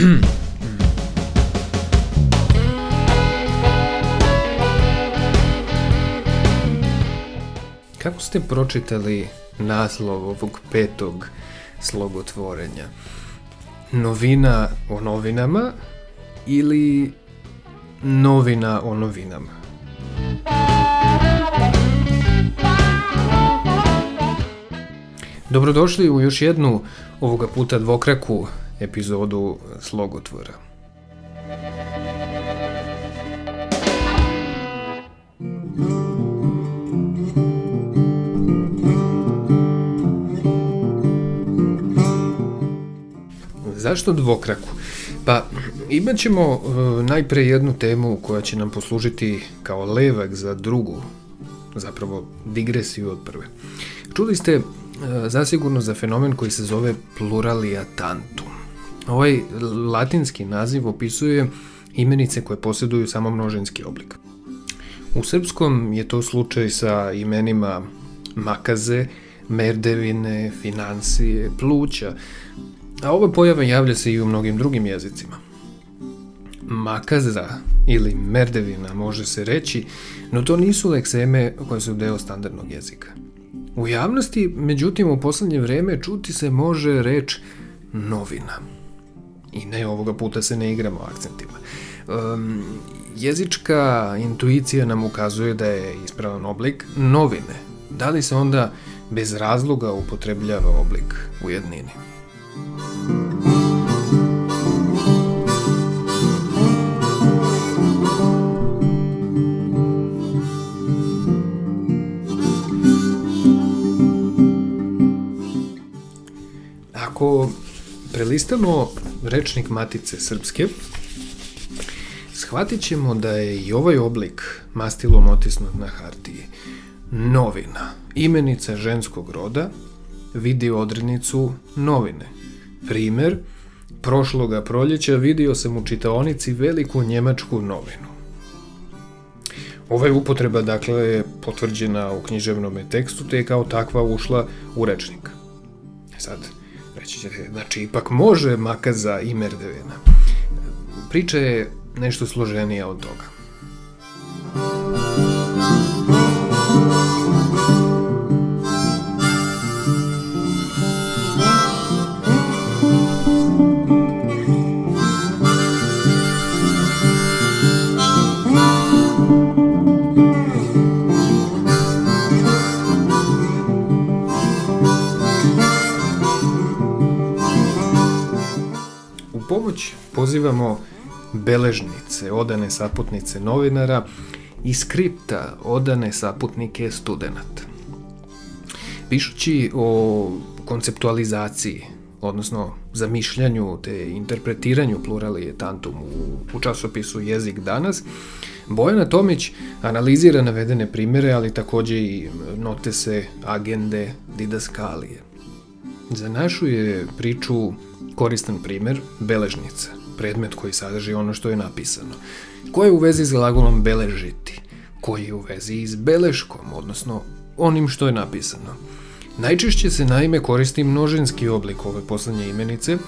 Kako ste pročitali naslov ovog petog slogotvorenja? Novina o novinama ili novina o novinama? Dobrodošli u još jednu ovoga puta dvokraku epizodu Slogotvora. Zašto dvokraku? Pa imat ćemo uh, najpre jednu temu koja će nam poslužiti kao levak za drugu, zapravo digresiju od prve. Čuli ste uh, zasigurno za fenomen koji se zove pluralia tantum. Ovaj latinski naziv opisuje imenice koje posjeduju samo množenski oblik. U srpskom je to slučaj sa imenima makaze, merdevine, financije, pluća, a ova pojava javlja se i u mnogim drugim jezicima. Makaza ili merdevina može se reći, no to nisu lekseme koje su deo standardnog jezika. U javnosti, međutim, u poslednje vreme čuti se može reč novina. I ne, ovoga puta se ne igramo akcentima. Um, jezička intuicija nam ukazuje da je ispravan oblik novine. Da li se onda bez razloga upotrebljava oblik u jednini? Ako prelistamo rečnik Matice Srpske, shvatit ćemo da je i ovaj oblik mastilom otisnut na hartiji. Novina, imenica ženskog roda, vidi odrednicu novine. Primer, prošloga proljeća vidio sam u čitaonici veliku njemačku novinu. Ova je upotreba, dakle, potvrđena u književnom tekstu, te je kao takva ušla u rečnik. Sad, reći ćete, znači, ipak može makaza i merdevina. Priča je nešto složenija od toga. Pomoć pozivamo beležnice, odane saputnice novinara i skripta odane saputnike studenta. Pišući o konceptualizaciji, odnosno zamišljanju te interpretiranju pluralije tantum u, u časopisu Jezik danas, Bojana Tomić analizira navedene primere, ali takođe i note se agende didaskalije. Za našu je priču koristan primer beležnica, predmet koji sadrži ono što je napisano. Ko je u vezi s glagolom beležiti? Koji je u vezi s beleškom, odnosno onim što je napisano? Najčešće se naime koristi množenski oblik ove poslednje imenice,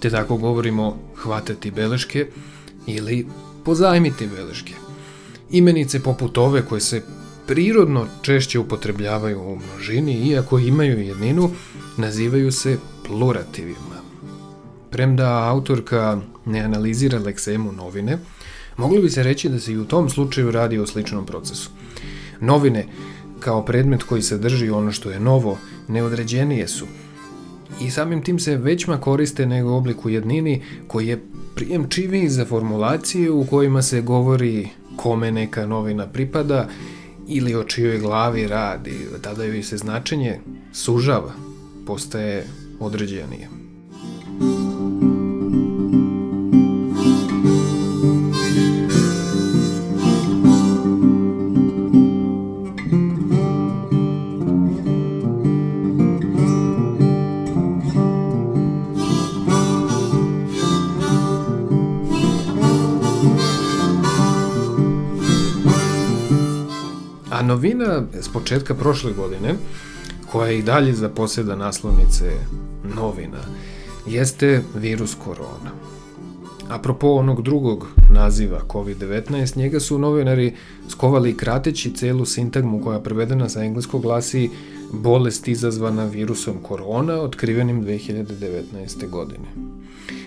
te tako govorimo hvatati beleške ili pozajmiti beleške. Imenice poput ove koje se prirodno češće upotrebljavaju u množini, iako imaju jedninu, nazivaju se plurativima. Premda autorka ne analizira leksemu novine, moglo bi se reći da se i u tom slučaju radi o sličnom procesu. Novine, kao predmet koji sadrži ono što je novo, neodređenije su i samim tim se većma koriste nego oblik u jednini koji je prijemčiviji za formulacije u kojima se govori kome neka novina pripada ili o čijoj glavi radi, tada joj se značenje sužava, postaje određenije. Novina s početka prošle godine, koja i dalje za posjeda naslovnice novina, jeste virus korona. Apropo onog drugog naziva COVID-19, njega su novinari skovali krateći celu sintagmu koja prevedena sa engleskog glasi bolest izazvana virusom korona otkrivenim 2019. godine.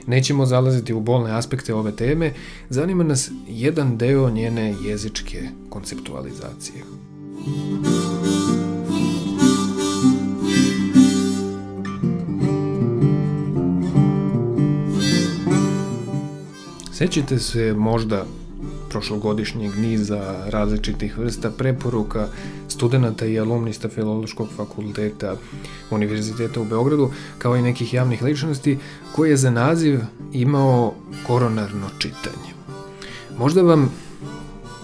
Nećemo zalaziti u bolne aspekte ove teme, zanima nas jedan deo njene jezičke konceptualizacije. Sećate se možda prošlogodišnjeg niza različitih vrsta preporuka studenta i alumnista Filološkog fakulteta Univerziteta u Beogradu, kao i nekih javnih ličnosti, koji je za naziv imao koronarno čitanje. Možda vam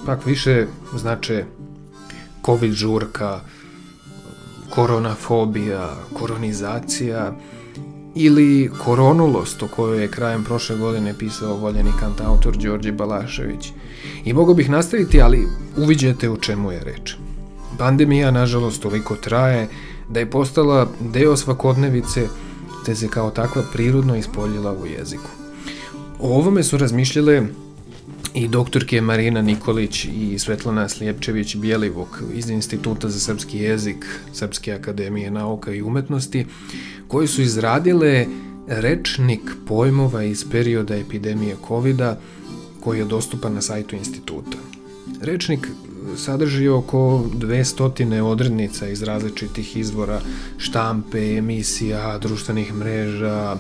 pak više znače COVID žurka, koronafobija, koronizacija, ili Koronulost o kojoj je krajem prošle godine pisao voljeni kantautor Đorđe Balašević. I mogo bih nastaviti, ali uviđete u čemu je reč. Pandemija, nažalost, toliko traje da je postala deo svakodnevice, te se kao takva prirodno ispoljila u jeziku. O ovome su razmišljale i doktorke Marina Nikolić i Svetlana Slijepčević Bjelivuk iz Instituta za srpski jezik Srpske akademije nauka i umetnosti, koji su izradile rečnik pojmova iz perioda epidemije covid koji je dostupan na sajtu instituta. Rečnik sadrži oko 200 odrednica iz različitih izvora štampe, emisija, društvenih mreža,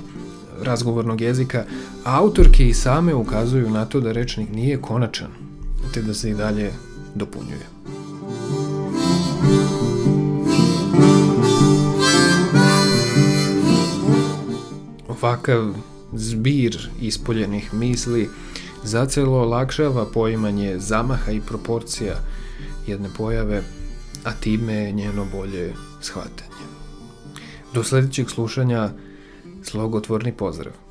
razgovornog jezika, a autorke i same ukazuju na to da rečnik nije konačan, te da se i dalje dopunjuje. Ovakav zbir ispoljenih misli zacelo olakšava poimanje zamaha i proporcija jedne pojave, a time njeno bolje shvatanje. Do sledećeg slušanja slogotvorni pozdrav.